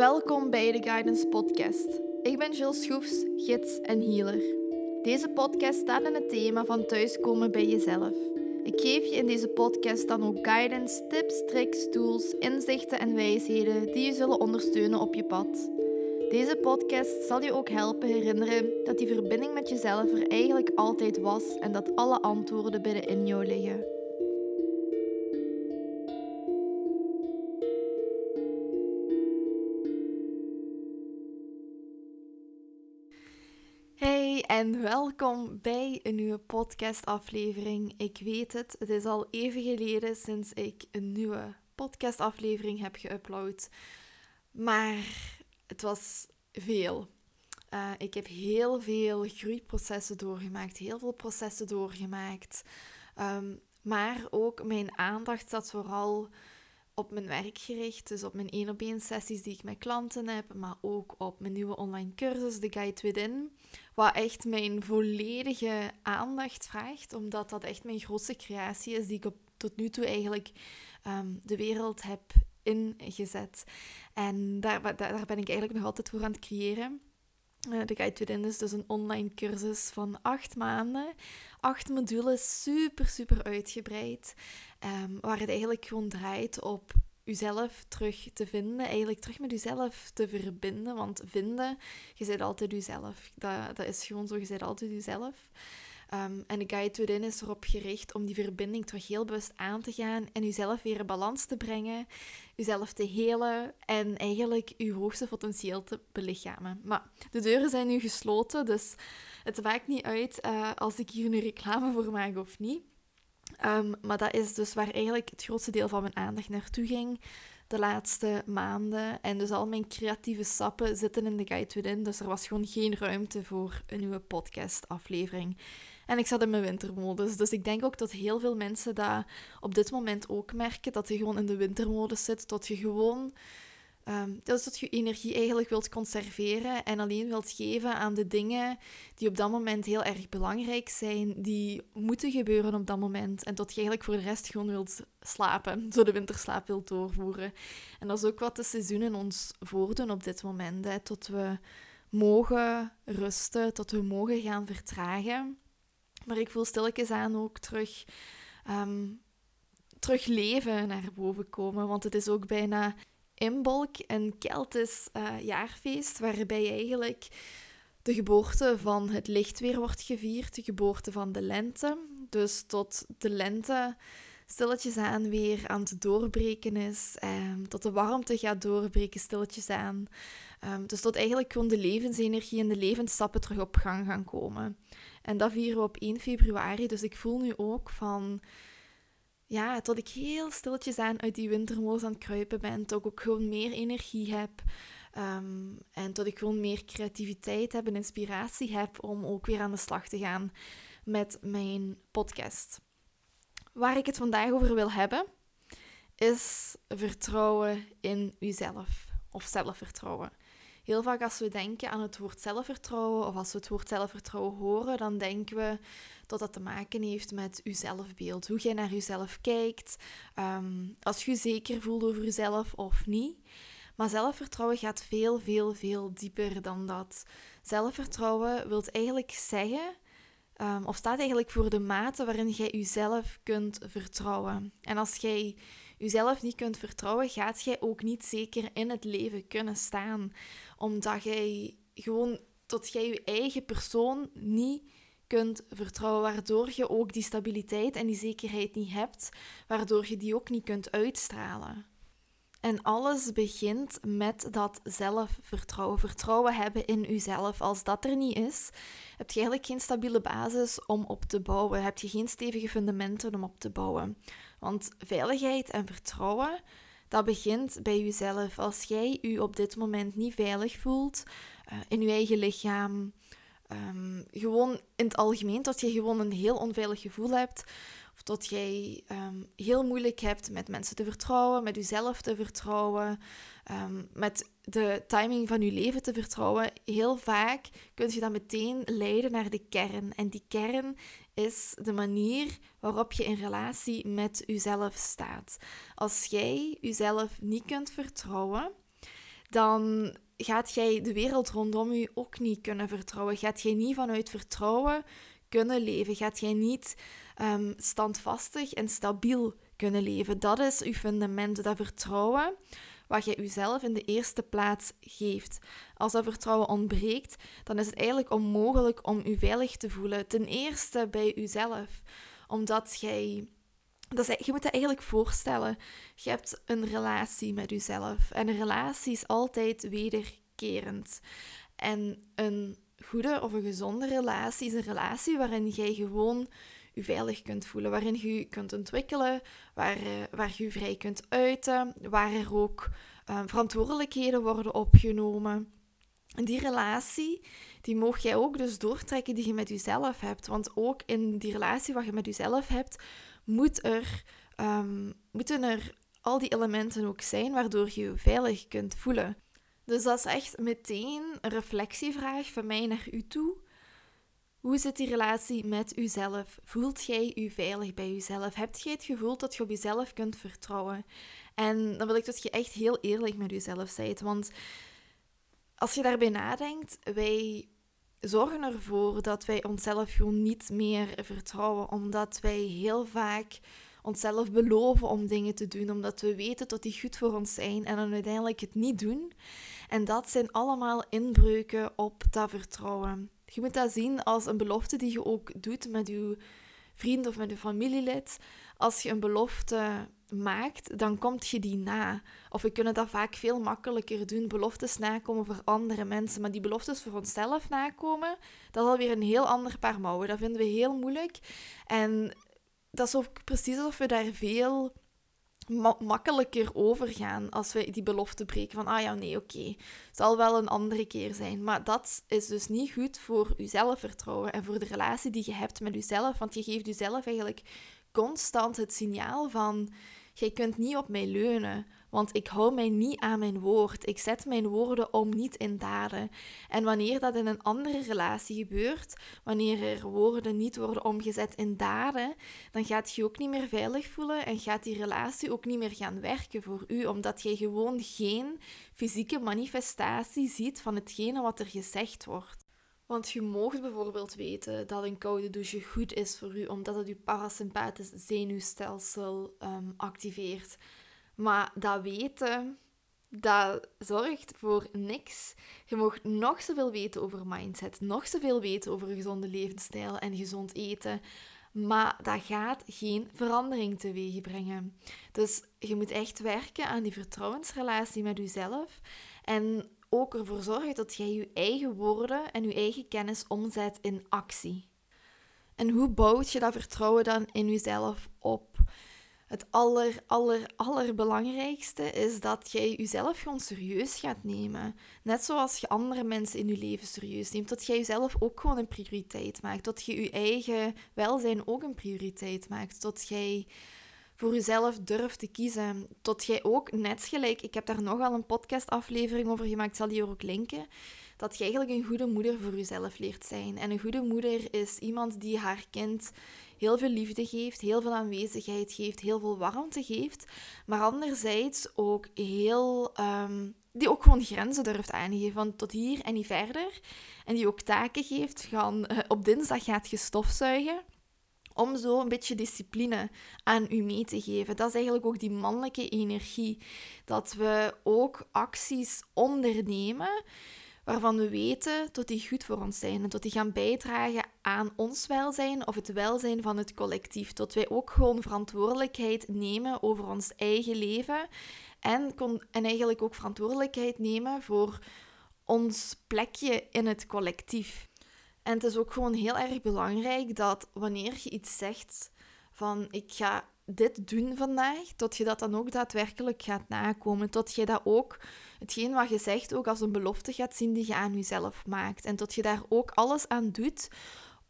Welkom bij de Guidance Podcast. Ik ben Jill Schroefs, gids en healer. Deze podcast staat in het thema van thuiskomen bij jezelf. Ik geef je in deze podcast dan ook guidance, tips, tricks, tools, inzichten en wijsheden die je zullen ondersteunen op je pad. Deze podcast zal je ook helpen herinneren dat die verbinding met jezelf er eigenlijk altijd was en dat alle antwoorden binnenin jou liggen. En welkom bij een nieuwe podcastaflevering. Ik weet het, het is al even geleden sinds ik een nieuwe podcastaflevering heb geüpload. Maar het was veel. Uh, ik heb heel veel groeiprocessen doorgemaakt, heel veel processen doorgemaakt. Um, maar ook mijn aandacht zat vooral op mijn werk gericht, dus op mijn één op één sessies die ik met klanten heb, maar ook op mijn nieuwe online cursus, The Guide Within, wat echt mijn volledige aandacht vraagt, omdat dat echt mijn grootste creatie is die ik op, tot nu toe eigenlijk um, de wereld heb ingezet. En daar, ben ik eigenlijk nog altijd voor aan het creëren. Uh, de Guide Within is dus een online cursus van acht maanden. Acht modules, super, super uitgebreid. Um, waar het eigenlijk gewoon draait op uzelf terug te vinden. Eigenlijk terug met uzelf te verbinden. Want vinden, je bent altijd uzelf. Dat, dat is gewoon zo, je bent altijd uzelf. Um, en de Guide Within is erop gericht om die verbinding terug heel bewust aan te gaan en jezelf weer in balans te brengen, jezelf te helen en eigenlijk je hoogste potentieel te belichamen. Maar de deuren zijn nu gesloten, dus het maakt niet uit uh, als ik hier nu reclame voor maak of niet. Um, maar dat is dus waar eigenlijk het grootste deel van mijn aandacht naartoe ging de laatste maanden. En dus al mijn creatieve sappen zitten in de Guide Within. Dus er was gewoon geen ruimte voor een nieuwe podcastaflevering. En ik zat in mijn wintermodus. Dus ik denk ook dat heel veel mensen dat op dit moment ook merken. Dat je gewoon in de wintermodus zit. Dat je gewoon... Um, dat je energie eigenlijk wilt conserveren en alleen wilt geven aan de dingen die op dat moment heel erg belangrijk zijn, die moeten gebeuren op dat moment. En dat je eigenlijk voor de rest gewoon wilt slapen, zo de winterslaap wilt doorvoeren. En dat is ook wat de seizoenen ons voordoen op dit moment. Tot we mogen rusten, tot we mogen gaan vertragen. Maar ik voel stilletjes aan ook terug, um, terug leven naar boven komen. Want het is ook bijna Imbolc, een Keltisch uh, jaarfeest, waarbij eigenlijk de geboorte van het licht weer wordt gevierd, de geboorte van de lente. Dus tot de lente stilletjes aan weer aan het doorbreken is, um, tot de warmte gaat doorbreken stilletjes aan. Um, dus tot eigenlijk gewoon de levensenergie en de levensstappen terug op gang gaan komen. En dat vieren we op 1 februari. Dus ik voel nu ook van... Ja, tot ik heel stilletjes aan uit die wintermodus aan het kruipen ben. Tot ik ook gewoon meer energie heb. Um, en tot ik gewoon meer creativiteit heb en inspiratie heb om ook weer aan de slag te gaan met mijn podcast. Waar ik het vandaag over wil hebben, is vertrouwen in uzelf. Of zelfvertrouwen. Heel vaak als we denken aan het woord zelfvertrouwen of als we het woord zelfvertrouwen horen, dan denken we dat dat te maken heeft met uw zelfbeeld. Hoe jij naar jezelf kijkt, ehm, als je je zeker voelt over jezelf of niet. Maar zelfvertrouwen gaat veel, veel, veel dieper dan dat. Zelfvertrouwen wil eigenlijk zeggen, um, of staat eigenlijk voor de mate waarin jij jezelf kunt vertrouwen. En als jij jezelf niet kunt vertrouwen, gaat jij ook niet zeker in het leven kunnen staan. Omdat jij gewoon tot jij je eigen persoon niet kunt vertrouwen, waardoor je ook die stabiliteit en die zekerheid niet hebt, waardoor je die ook niet kunt uitstralen. En alles begint met dat zelfvertrouwen. Vertrouwen hebben in jezelf. Als dat er niet is, heb je eigenlijk geen stabiele basis om op te bouwen. Heb je geen stevige fundamenten om op te bouwen. Want veiligheid en vertrouwen, dat begint bij jezelf. Als jij je op dit moment niet veilig voelt uh, in je eigen lichaam, um, gewoon in het algemeen, dat je gewoon een heel onveilig gevoel hebt, of dat jij um, heel moeilijk hebt met mensen te vertrouwen, met jezelf te vertrouwen, um, met de timing van je leven te vertrouwen. Heel vaak kun je dat meteen leiden naar de kern. En die kern is de manier waarop je in relatie met jezelf staat. Als jij jezelf niet kunt vertrouwen, dan gaat jij de wereld rondom je ook niet kunnen vertrouwen. Gaat jij niet vanuit vertrouwen kunnen leven. Gaat jij niet um, standvastig en stabiel kunnen leven. Dat is uw fundament, dat vertrouwen wat je uzelf in de eerste plaats geeft. Als dat vertrouwen ontbreekt, dan is het eigenlijk onmogelijk om u veilig te voelen. Ten eerste bij uzelf, omdat jij. Dat is, je moet dat eigenlijk voorstellen. Je hebt een relatie met uzelf. En een relatie is altijd wederkerend. En een goede of een gezonde relatie is een relatie waarin jij gewoon je veilig kunt voelen, waarin je kunt ontwikkelen, waar, eh, waar je je vrij kunt uiten, waar er ook uh, verantwoordelijkheden worden opgenomen. En die relatie, die mocht jij ook dus doortrekken die je met jezelf hebt. Want ook in die relatie wat je met jezelf hebt, moet er, um, moeten er al die elementen ook zijn waardoor je je veilig kunt voelen. Dus dat is echt meteen een reflectievraag van mij naar u toe. Hoe zit die relatie met uzelf? Voelt jij je veilig bij jezelf? Hebt jij het gevoel dat je op jezelf kunt vertrouwen? En dan wil ik dat je echt heel eerlijk met jezelf bent. Want als je daarbij nadenkt, wij zorgen ervoor dat wij onszelf gewoon niet meer vertrouwen. Omdat wij heel vaak onszelf beloven om dingen te doen, omdat we weten dat die goed voor ons zijn en dan uiteindelijk het niet doen. En dat zijn allemaal inbreuken op dat vertrouwen. Je moet dat zien als een belofte die je ook doet met je vriend of met je familielid. Als je een belofte maakt, dan komt je die na. Of we kunnen dat vaak veel makkelijker doen. Beloftes nakomen voor andere mensen. Maar die beloftes voor onszelf nakomen, dat is alweer een heel ander paar mouwen. Dat vinden we heel moeilijk. En dat is ook precies alsof we daar veel makkelijker overgaan als we die belofte breken van, ah ja, nee, oké, okay, zal wel een andere keer zijn. Maar dat is dus niet goed voor je zelfvertrouwen en voor de relatie die je hebt met jezelf, want je geeft jezelf eigenlijk constant het signaal van, jij kunt niet op mij leunen. Want ik hou mij niet aan mijn woord. Ik zet mijn woorden om niet in daden. En wanneer dat in een andere relatie gebeurt, wanneer er woorden niet worden omgezet in daden, dan gaat je ook niet meer veilig voelen en gaat die relatie ook niet meer gaan werken voor u, omdat je gewoon geen fysieke manifestatie ziet van hetgene wat er gezegd wordt. Want je moogt bijvoorbeeld weten dat een koude douche goed is voor u, omdat het je parasympathisch zenuwstelsel um, activeert. Maar dat weten, dat zorgt voor niks. Je mag nog zoveel weten over mindset, nog zoveel weten over gezonde levensstijl en gezond eten. Maar dat gaat geen verandering teweeg brengen. Dus je moet echt werken aan die vertrouwensrelatie met jezelf. En ook ervoor zorgen dat jij je eigen woorden en je eigen kennis omzet in actie. En hoe bouwt je dat vertrouwen dan in jezelf op? Het aller, aller, allerbelangrijkste is dat jij jezelf gewoon serieus gaat nemen. Net zoals je andere mensen in je leven serieus neemt. Dat jij jezelf ook gewoon een prioriteit maakt. Dat je je eigen welzijn ook een prioriteit maakt. Dat jij voor jezelf durft te kiezen. Tot jij ook, net gelijk, ik heb daar nogal een podcastaflevering over gemaakt, zal die ook linken. Dat je eigenlijk een goede moeder voor jezelf leert zijn. En een goede moeder is iemand die haar kind heel veel liefde geeft, heel veel aanwezigheid geeft, heel veel warmte geeft, maar anderzijds ook heel, ehm, die ook gewoon grenzen durft aangeven, van tot hier en niet verder. En die ook taken geeft, van uh, op dinsdag gaat je stofzuigen om zo een beetje discipline aan u mee te geven. Dat is eigenlijk ook die mannelijke energie. Dat we ook acties ondernemen waarvan we weten dat die goed voor ons zijn en dat die gaan bijdragen aan ons welzijn of het welzijn van het collectief. Dat wij ook gewoon verantwoordelijkheid nemen over ons eigen leven en, en eigenlijk ook verantwoordelijkheid nemen voor ons plekje in het collectief. En het is ook gewoon heel erg belangrijk dat wanneer je iets zegt van ik ga dit doen vandaag, tot je dat dan ook daadwerkelijk gaat nakomen. Tot je dat ook, hetgeen wat je zegt, ook als een belofte gaat zien die je aan jezelf maakt. En tot je daar ook alles aan doet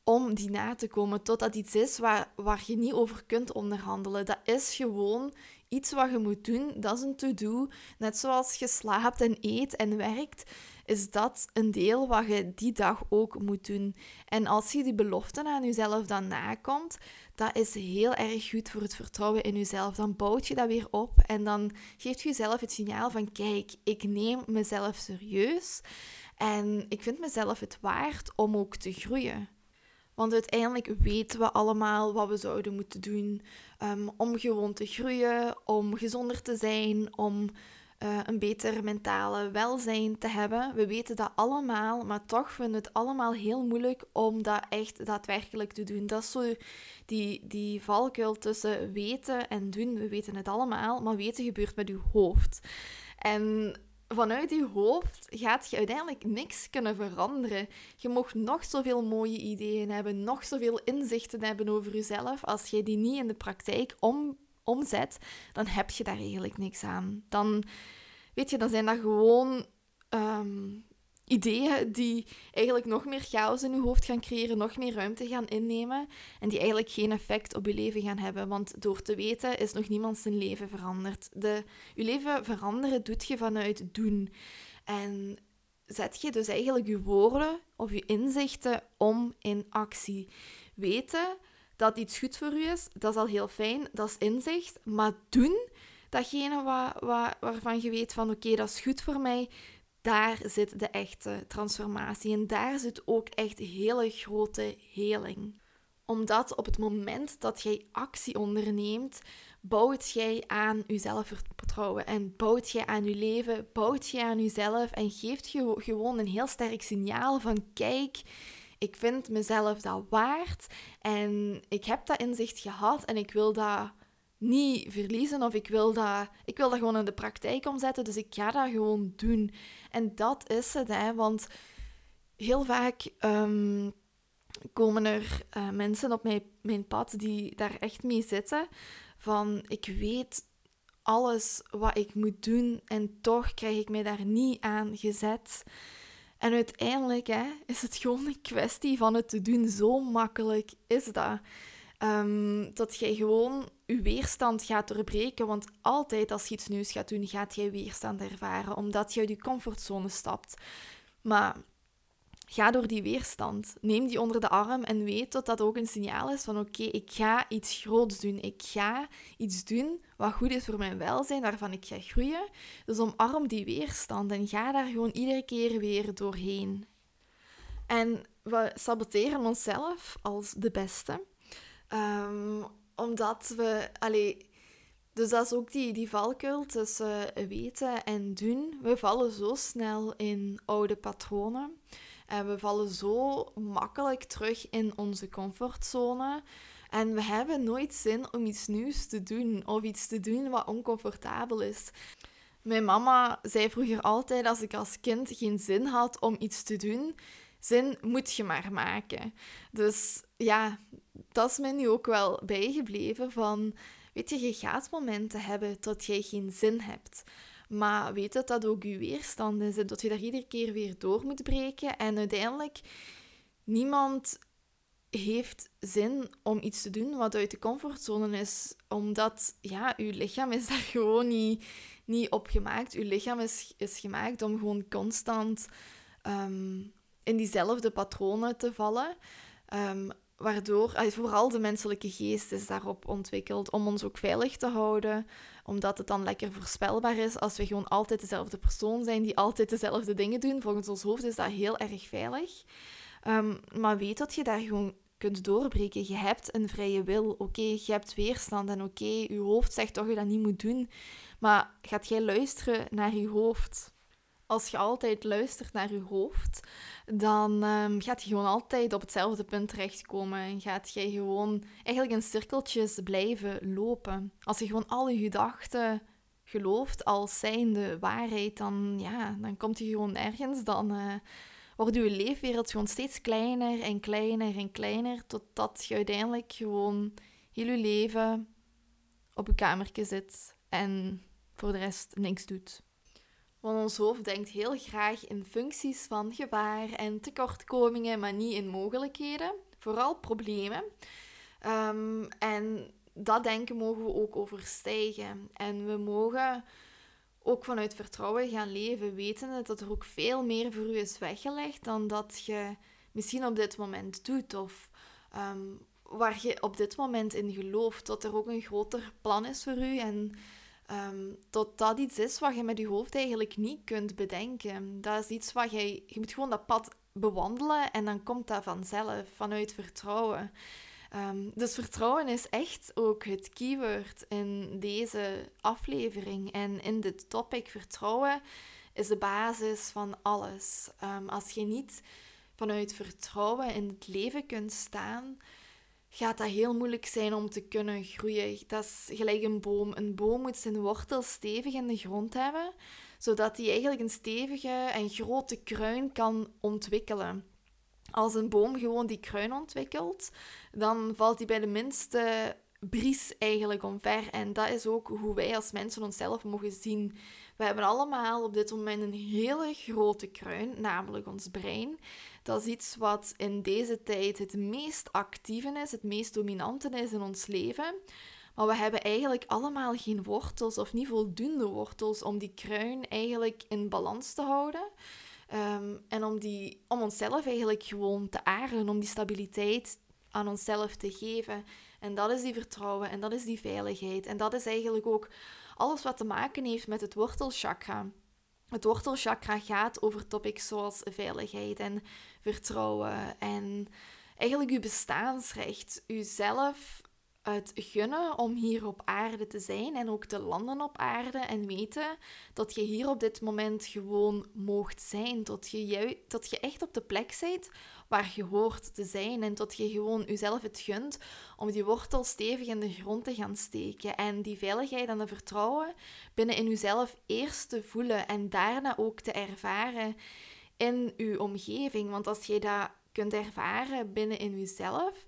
om die na te komen. Tot dat iets is waar, waar je niet over kunt onderhandelen. Dat is gewoon iets wat je moet doen. Dat is een to-do. Net zoals je slaapt en eet en werkt is dat een deel wat je die dag ook moet doen. En als je die beloften aan jezelf dan nakomt, dat is heel erg goed voor het vertrouwen in jezelf. Dan bouwt je dat weer op en dan geeft je jezelf het signaal van kijk, ik neem mezelf serieus en ik vind mezelf het waard om ook te groeien. Want uiteindelijk weten we allemaal wat we zouden moeten doen um, om gewoon te groeien, om gezonder te zijn, om uh, een beter mentale welzijn te hebben. We weten dat allemaal, maar toch vinden we het allemaal heel moeilijk om dat echt daadwerkelijk te doen. Dat is zo die, die valkuil tussen weten en doen. We weten het allemaal, maar weten gebeurt met uw hoofd. En vanuit je hoofd gaat je uiteindelijk niks kunnen veranderen. Je mocht nog zoveel mooie ideeën hebben, nog zoveel inzichten hebben over jezelf. Als je die niet in de praktijk om, omzet, dan heb je daar eigenlijk niks aan. Dan, weet je, dan zijn dat gewoon ehm, ideeën die eigenlijk nog meer chaos in je hoofd gaan creëren, nog meer ruimte gaan innemen en die eigenlijk geen effect op je leven gaan hebben. Want door te weten is nog niemand zijn leven veranderd. De, je leven veranderen doet je vanuit doen. En zet je dus eigenlijk je woorden of je inzichten om in actie. Weten dat iets goed voor u is, dat is al heel fijn, dat is inzicht. Maar doen, datgene wat, waarvan je weet van oké, dat is goed voor mij, daar zit de echte transformatie en daar zit ook echt hele grote heling. Omdat op het moment dat jij actie onderneemt, bouwt jij aan je zelfvertrouwen en bouwt jij aan je leven, bouwt jij aan jezelf en geeft je gewoon een heel sterk signaal van kijk, ik vind mezelf dat waard en ik heb dat inzicht gehad en ik wil dat niet verliezen of ik wil, dat, ik wil dat gewoon in de praktijk omzetten, dus ik ga dat gewoon doen. En dat is het, hè, want heel vaak um, komen er uh, mensen op mijn, mijn pad die daar echt mee zitten. Van ik weet alles wat ik moet doen en toch krijg ik mij daar niet aan gezet. En uiteindelijk hè, is het gewoon een kwestie van het te doen. Zo makkelijk is dat. Um, dat jij gewoon je weerstand gaat doorbreken. Want altijd als je iets nieuws gaat doen, gaat jij weerstand ervaren. Omdat je uit je comfortzone stapt. Maar ga door die weerstand. Neem die onder de arm en weet dat dat ook een signaal is van oké, ik ga iets groots doen. Ik ga iets doen wat goed is voor mijn welzijn, waarvan ik ga groeien. Dus omarm die weerstand en ga daar gewoon iedere keer weer doorheen. En we saboteren onszelf als de beste. Um, omdat we... Allee, dus dat is ook die, die valkuil tussen weten en doen. We vallen zo snel in oude patronen. En we vallen zo makkelijk terug in onze comfortzone. En we hebben nooit zin om iets nieuws te doen of iets te doen wat oncomfortabel is. Mijn mama zei vroeger altijd als ik als kind geen zin had om iets te doen, zin moet je maar maken. Dus ja, dat is me nu ook wel bijgebleven van, weet je, je gaat momenten hebben dat jij geen zin hebt. Maar weet dat dat ook je weerstand is en dat je daar iedere keer weer door moet breken. En uiteindelijk, niemand heeft zin om iets te doen wat uit de comfortzone is. Omdat, ja, je lichaam is daar gewoon niet, niet op gemaakt. Je lichaam is, is gemaakt om gewoon constant ehm, in diezelfde patronen te vallen. Um, waardoor, vooral de menselijke geest is daarop ontwikkeld om ons ook veilig te houden, omdat het dan lekker voorspelbaar is als we gewoon altijd dezelfde persoon zijn die altijd dezelfde dingen doen. Volgens ons hoofd is dat heel erg veilig. Um, maar weet dat je daar gewoon kunt doorbreken. Je hebt een vrije wil. Oké, je hebt weerstand en oké, je hoofd zegt toch je dat niet moet doen. Maar gaat jij luisteren naar je hoofd? Als je altijd luistert naar je hoofd, dan um, gaat je gewoon altijd op hetzelfde punt terechtkomen. En gaat je gewoon eigenlijk in cirkeltjes blijven lopen. Als je gewoon al je gedachten gelooft als zijnde waarheid, dan, ja, dan komt je gewoon ergens. Dan uh, wordt je leefwereld gewoon steeds kleiner en kleiner en kleiner. Totdat je uiteindelijk gewoon heel je leven op je kamertje zit en voor de rest niks doet. Want ons hoofd denkt heel graag in functies van gevaar en tekortkomingen, maar niet in mogelijkheden. Vooral problemen. Um, en dat denken mogen we ook overstijgen. En we mogen ook vanuit vertrouwen gaan leven, wetende dat er ook veel meer voor u is weggelegd dan dat je misschien op dit moment doet. Of um, waar je op dit moment in gelooft. Dat er ook een groter plan is voor u. En um, dat dat iets is wat je met je hoofd eigenlijk niet kunt bedenken. Dat is iets wat je... Je moet gewoon dat pad bewandelen en dan komt dat vanzelf, vanuit vertrouwen. Um, dus vertrouwen is echt ook het keyword in deze aflevering. En in dit topic vertrouwen is de basis van alles. Um, als je niet vanuit vertrouwen in het leven kunt staan, gaat dat heel moeilijk zijn om te kunnen groeien. Dat is gelijk een boom. Een boom moet zijn wortels stevig in de grond hebben, zodat hij eigenlijk een stevige en grote kruin kan ontwikkelen. Als een boom gewoon die kruin ontwikkelt, dan valt hij bij de minste bries eigenlijk omver. En dat is ook hoe wij als mensen onszelf mogen zien. We hebben allemaal op dit moment een hele grote kruin, namelijk ons brein. Dat is iets wat in deze tijd het meest actieve is, het meest dominante is in ons leven. Maar we hebben eigenlijk allemaal geen wortels of niet voldoende wortels om die kruin eigenlijk in balans te houden. Ehm, en om, die, om onszelf eigenlijk gewoon te aren, om die stabiliteit aan onszelf te geven. En dat is die vertrouwen en dat is die veiligheid. En dat is eigenlijk ook alles wat te maken heeft met het wortelchakra. Het wortelchakra gaat over topics zoals veiligheid en vertrouwen en eigenlijk uw bestaansrecht, uzelf het gunnen om hier op aarde te zijn en ook te landen op aarde en weten dat je hier op dit moment gewoon moogt zijn. Dat je, dat je echt op de plek bent waar je hoort te zijn en dat je gewoon jezelf het gunt om die wortel stevig in de grond te gaan steken en die veiligheid en de vertrouwen binnen in jezelf eerst te voelen en daarna ook te ervaren in je omgeving. Want als je dat kunt ervaren binnen in jezelf,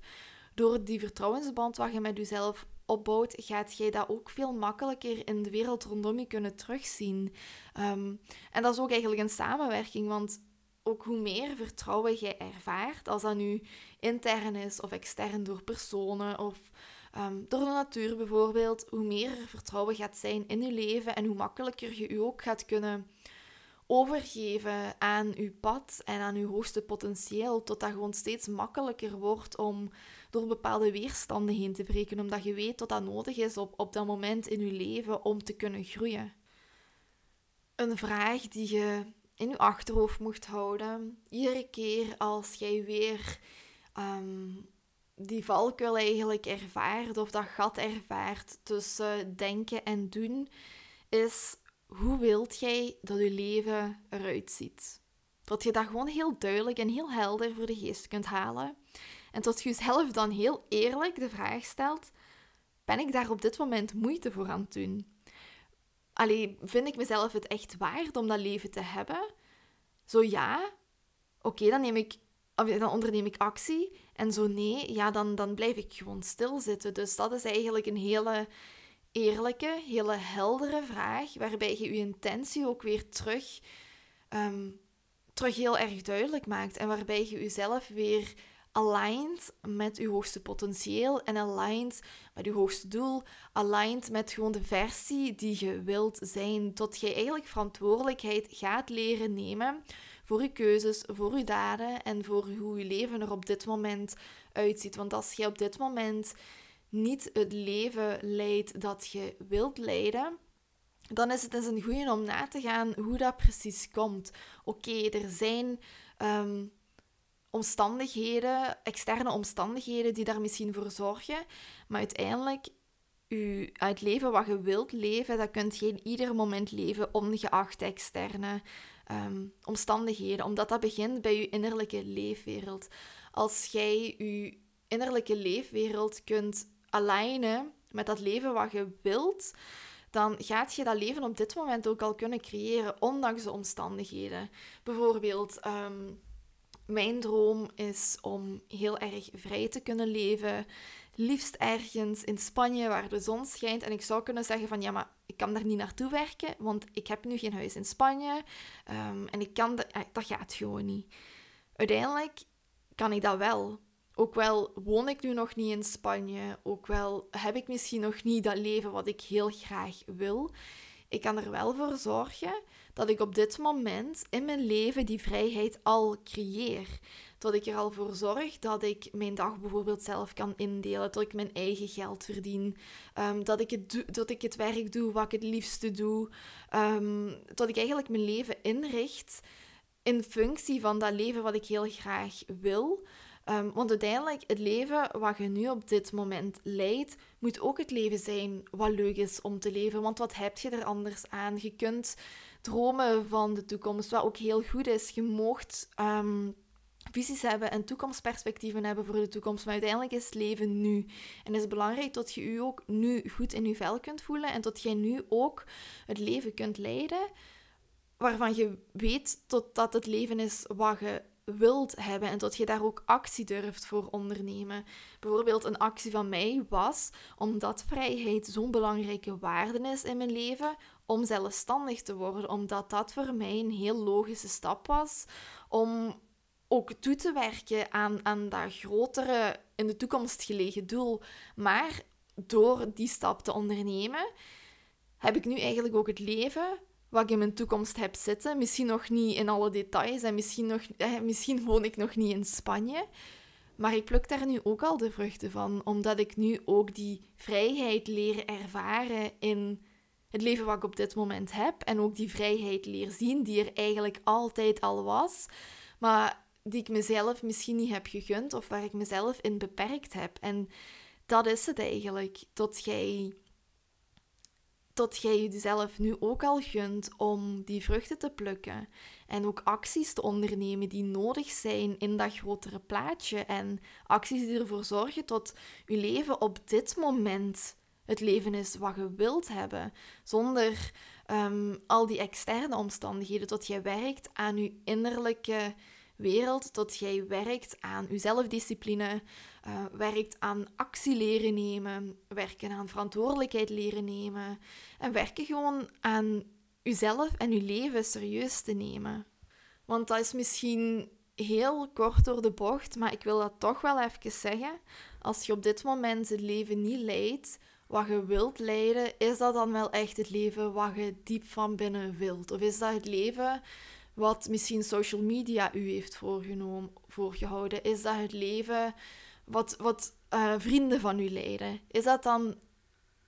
door die vertrouwensband wat je met jezelf opbouwt, gaat jij dat ook veel makkelijker in de wereld rondom je kunnen terugzien. Um, en dat is ook eigenlijk een samenwerking, want ook hoe meer vertrouwen jij ervaart, als dat nu intern is of extern door personen of um, door de natuur bijvoorbeeld, hoe meer er vertrouwen gaat zijn in je leven en hoe makkelijker je je ook gaat kunnen overgeven aan je pad en aan je hoogste potentieel, tot dat gewoon steeds makkelijker wordt om door bepaalde weerstanden heen te breken, omdat je weet dat dat nodig is op, op dat moment in je leven om te kunnen groeien. Een vraag die je in je achterhoofd mocht houden, iedere keer als jij weer um, die valkuil eigenlijk ervaart of dat gat ervaart tussen denken en doen, is hoe wilt jij dat je leven eruit ziet? Dat je dat gewoon heel duidelijk en heel helder voor de geest kunt halen. En tot je jezelf dan heel eerlijk de vraag stelt: ben ik daar op dit moment moeite voor aan het doen? Allee, vind ik mezelf het echt waard om dat leven te hebben? Zo ja, oké, dan neem ik dan onderneem ik actie. En zo nee, ja, dan, dan blijf ik gewoon stilzitten. Dus dat is eigenlijk een hele eerlijke, hele heldere vraag, waarbij je je intentie ook weer terug, ehm, terug heel erg duidelijk maakt. En waarbij je jezelf weer aligned met je hoogste potentieel en aligned met je hoogste doel, aligned met gewoon de versie die je wilt zijn, tot je eigenlijk verantwoordelijkheid gaat leren nemen voor je keuzes, voor je daden en voor hoe je leven er op dit moment uitziet. Want als je op dit moment niet het leven leidt dat je wilt leiden, dan is het dus een goede om na te gaan hoe dat precies komt. Oké, er zijn ehm, omstandigheden, externe omstandigheden, die daar misschien voor zorgen, maar uiteindelijk u, het leven wat je wilt leven, dat kunt je in ieder moment leven, ongeacht externe ehm, omstandigheden, omdat dat begint bij je innerlijke leefwereld. Als jij je innerlijke leefwereld kunt alignen met dat leven wat je wilt, dan gaat je dat leven op dit moment ook al kunnen creëren, ondanks de omstandigheden. Bijvoorbeeld, ehm, mijn droom is om heel erg vrij te kunnen leven. Liefst ergens in Spanje waar de zon schijnt. En ik zou kunnen zeggen van ja, maar ik kan daar niet naartoe werken, want ik heb nu geen huis in Spanje. Um, en ik kan eh, dat gaat gewoon niet. Uiteindelijk kan ik dat wel. Ook wel woon ik nu nog niet in Spanje, ook wel heb ik misschien nog niet dat leven wat ik heel graag wil. Ik kan er wel voor zorgen dat ik op dit moment in mijn leven die vrijheid al creëer. Dat ik er al voor zorg dat ik mijn dag bijvoorbeeld zelf kan indelen. Dat ik mijn eigen geld verdien. Ehm, dat, ik het dat ik het werk doe wat ik het liefste doe. Um, dat ik eigenlijk mijn leven inricht in functie van dat leven wat ik heel graag wil. Ehm, want uiteindelijk, het leven wat je nu op dit moment leidt, moet ook het leven zijn wat leuk is om te leven. Want wat heb je er anders aan? Je kunt dromen van de toekomst, wat ook heel goed is. Je moogt ehm, visies hebben en toekomstperspectieven hebben voor de toekomst. Maar uiteindelijk is het leven nu. En het is belangrijk dat je je ook nu goed in je vel kunt voelen en dat jij nu ook het leven kunt leiden waarvan je weet tot dat het leven is wat je wilt hebben en dat je daar ook actie durft voor ondernemen. Bijvoorbeeld een actie van mij was, omdat vrijheid zo'n belangrijke waarde is in mijn leven, om zelfstandig te worden, omdat dat voor mij een heel logische stap was om ook toe te werken aan, aan dat grotere, in de toekomst gelegen doel. Maar door die stap te ondernemen, heb ik nu eigenlijk ook het leven wat ik in mijn toekomst heb zitten. Misschien nog niet in alle details en misschien, nog, eh, misschien woon ik nog niet in Spanje. Maar ik pluk daar nu ook al de vruchten van, omdat ik nu ook die vrijheid leer ervaren in het leven wat ik op dit moment heb. En ook die vrijheid leer zien, die er eigenlijk altijd al was, maar die ik mezelf misschien niet heb gegund of waar ik mezelf in beperkt heb. En dat is het eigenlijk, tot jij tot jij jezelf nu ook al gunt om die vruchten te plukken. En ook acties te ondernemen die nodig zijn in dat grotere plaatje. En acties die ervoor zorgen dat je leven op dit moment het leven is wat je wilt hebben. Zonder ehm, al die externe omstandigheden. Dat jij werkt aan je innerlijke wereld. Dat jij werkt aan je zelfdiscipline uh, werkt aan actie leren nemen, werken aan verantwoordelijkheid leren nemen en werken gewoon aan uzelf en uw leven serieus te nemen. Want dat is misschien heel kort door de bocht, maar ik wil dat toch wel even zeggen. Als je op dit moment het leven niet leidt wat je wilt leiden, is dat dan wel echt het leven wat je diep van binnen wilt? Of is dat het leven wat misschien social media u heeft voorgenomen, voorgehouden? Is dat het leven wat, wat uh, vrienden van u leiden? Is dat dan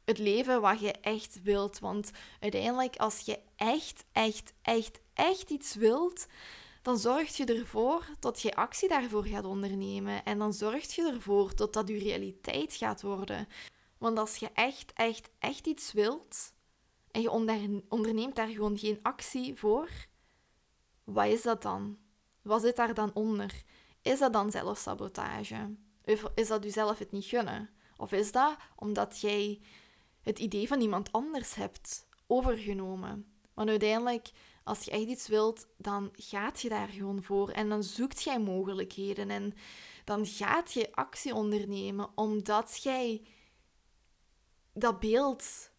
het leven wat je echt wilt? Want uiteindelijk, als je echt, echt, echt, echt iets wilt, dan zorg je ervoor dat je actie daarvoor gaat ondernemen. En dan zorg je ervoor dat dat je realiteit gaat worden. Want als je echt, echt, echt iets wilt en je onderneemt daar gewoon geen actie voor, wat is dat dan? Wat zit daar dan onder? Is dat dan zelfsabotage? Is dat zelf het niet gunnen? Of is dat omdat jij het idee van iemand anders hebt overgenomen? Want uiteindelijk, als je echt iets wilt, dan gaat je daar gewoon voor. En dan zoekt jij mogelijkheden. En dan gaat je actie ondernemen, omdat jij dat beeld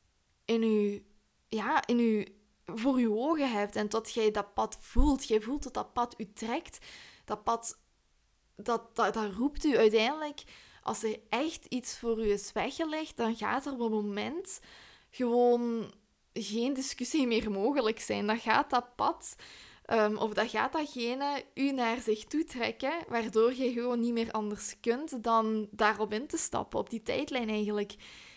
in je, ja, in je, voor je ogen hebt. En dat jij dat pad voelt. Jij voelt dat dat pad u trekt. Dat pad dat, dat, dat roept u uiteindelijk, als er echt iets voor u is weggelegd, dan gaat er op een moment gewoon geen discussie meer mogelijk zijn. Dan gaat dat pad, um, of dat gaat datgene u naar zich toe trekken, waardoor je gewoon niet meer anders kunt dan daarop in te stappen, op die tijdlijn eigenlijk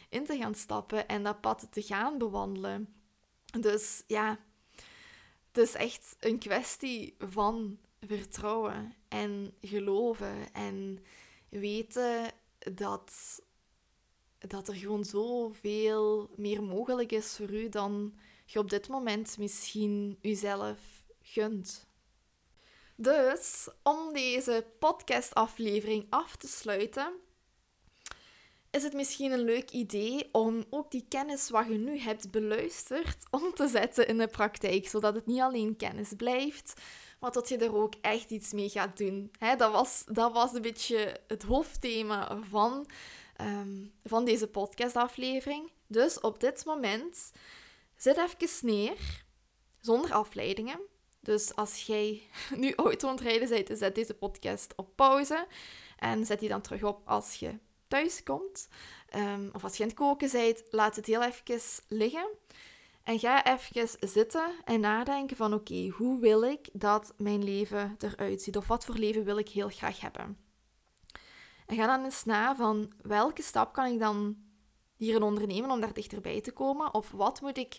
in te gaan stappen en dat pad te gaan bewandelen. Dus ja, het is echt een kwestie van vertrouwen en geloven en weten dat, dat er gewoon zoveel meer mogelijk is voor u dan je op dit moment misschien uzelf gunt. Dus om deze podcastaflevering af te sluiten, is het misschien een leuk idee om ook die kennis wat je nu hebt beluisterd om te zetten in de praktijk, zodat het niet alleen kennis blijft, maar dat je er ook echt iets mee gaat doen. dat, was, dat was een beetje het hoofdthema van, ehm, van deze podcastaflevering. Dus op dit moment zit even neer, zonder afleidingen. Dus als jij nu auto aan het rijden bent, zet deze podcast op pauze. En zet die dan terug op als je thuis komt. Ehm, of als je aan het koken bent, laat het heel even liggen. En ga even zitten en nadenken van oké, hoe wil ik dat mijn leven eruit ziet? Of wat voor leven wil ik heel graag hebben? En ga dan eens na van welke stap kan ik dan hierin ondernemen om daar dichterbij te komen? Of wat moet ik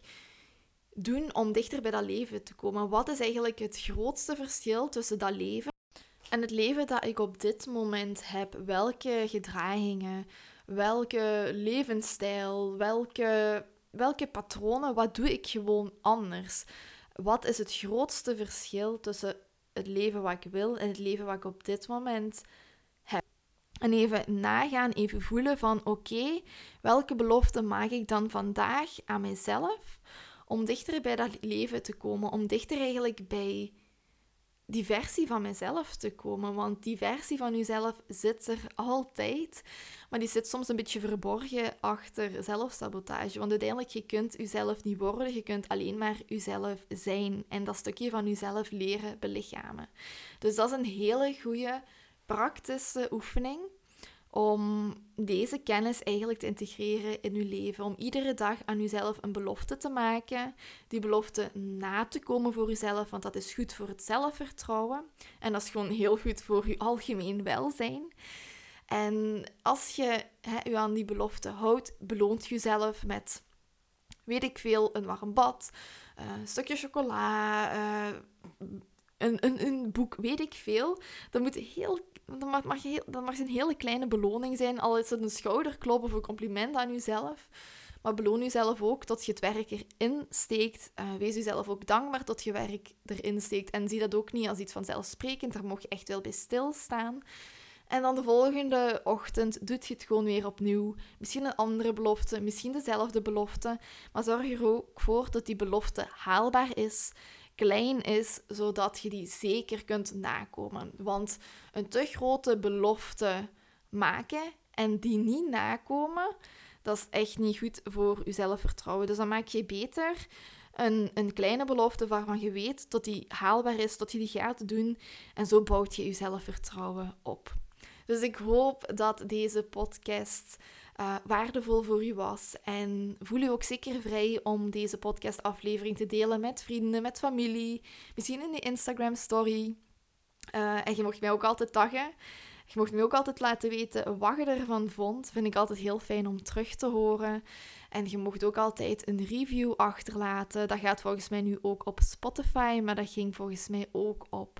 doen om dichter bij dat leven te komen? Wat is eigenlijk het grootste verschil tussen dat leven en het leven dat ik op dit moment heb? Welke gedragingen, welke levensstijl, welke, welke patronen, wat doe ik gewoon anders? Wat is het grootste verschil tussen het leven wat ik wil en het leven wat ik op dit moment heb? En even nagaan, even voelen van oké, welke belofte maak ik dan vandaag aan mezelf om dichter bij dat leven te komen, om dichter eigenlijk bij die versie van mezelf te komen. Want die versie van jezelf zit er altijd. Maar die zit soms een beetje verborgen achter zelfsabotage. Want uiteindelijk, je kunt jezelf niet worden. Je kunt alleen maar jezelf zijn. En dat stukje van jezelf leren belichamen. Dus dat is een hele goede praktische oefening om deze kennis eigenlijk te integreren in uw leven. Om iedere dag aan uzelf een belofte te maken. Die belofte na te komen voor uzelf, want dat is goed voor het zelfvertrouwen. En dat is gewoon heel goed voor uw algemeen welzijn. En als je hè, u aan die belofte houdt, beloont jezelf met, weet ik veel, een warm bad, uh, een stukje chocola, uh, een, een, een boek, weet ik veel. Dat moet heel dan mag, mag, je, dan mag een hele kleine beloning zijn, al is het een schouderklop of een compliment aan jezelf. Maar beloon jezelf ook tot je het werk erin steekt. Uh, wees jezelf ook dankbaar tot je werk erin steekt. En zie dat ook niet als iets vanzelfsprekend. Daar mocht je echt wel bij stilstaan. En dan de volgende ochtend doet je het gewoon weer opnieuw. Misschien een andere belofte, misschien dezelfde belofte. Maar zorg er ook voor dat die belofte haalbaar is klein is, zodat je die zeker kunt nakomen. Want een te grote belofte maken en die niet nakomen, dat is echt niet goed voor je zelfvertrouwen. Dus dan maak je beter een, een kleine belofte waarvan je weet dat die haalbaar is, dat je die gaat doen. En zo bouwt je je zelfvertrouwen op. Dus ik hoop dat deze podcast uh, waardevol voor u was. En voel u ook zeker vrij om deze podcastaflevering te delen met vrienden, met familie, misschien in de Instagram story. Uh, en je mocht mij ook altijd taggen. Je mocht mij ook altijd laten weten wat je ervan vond. Vind ik altijd heel fijn om terug te horen. En je mocht ook altijd een review achterlaten. Dat gaat volgens mij nu ook op Spotify, maar dat ging volgens mij ook op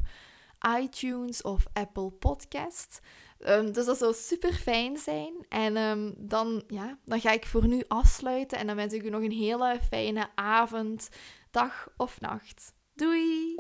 iTunes of Apple Podcast. Um, dus dat zou super fijn zijn. En um, dan, ja, dan ga ik voor nu afsluiten. En dan wens ik u nog een hele fijne avond, dag of nacht. Doei!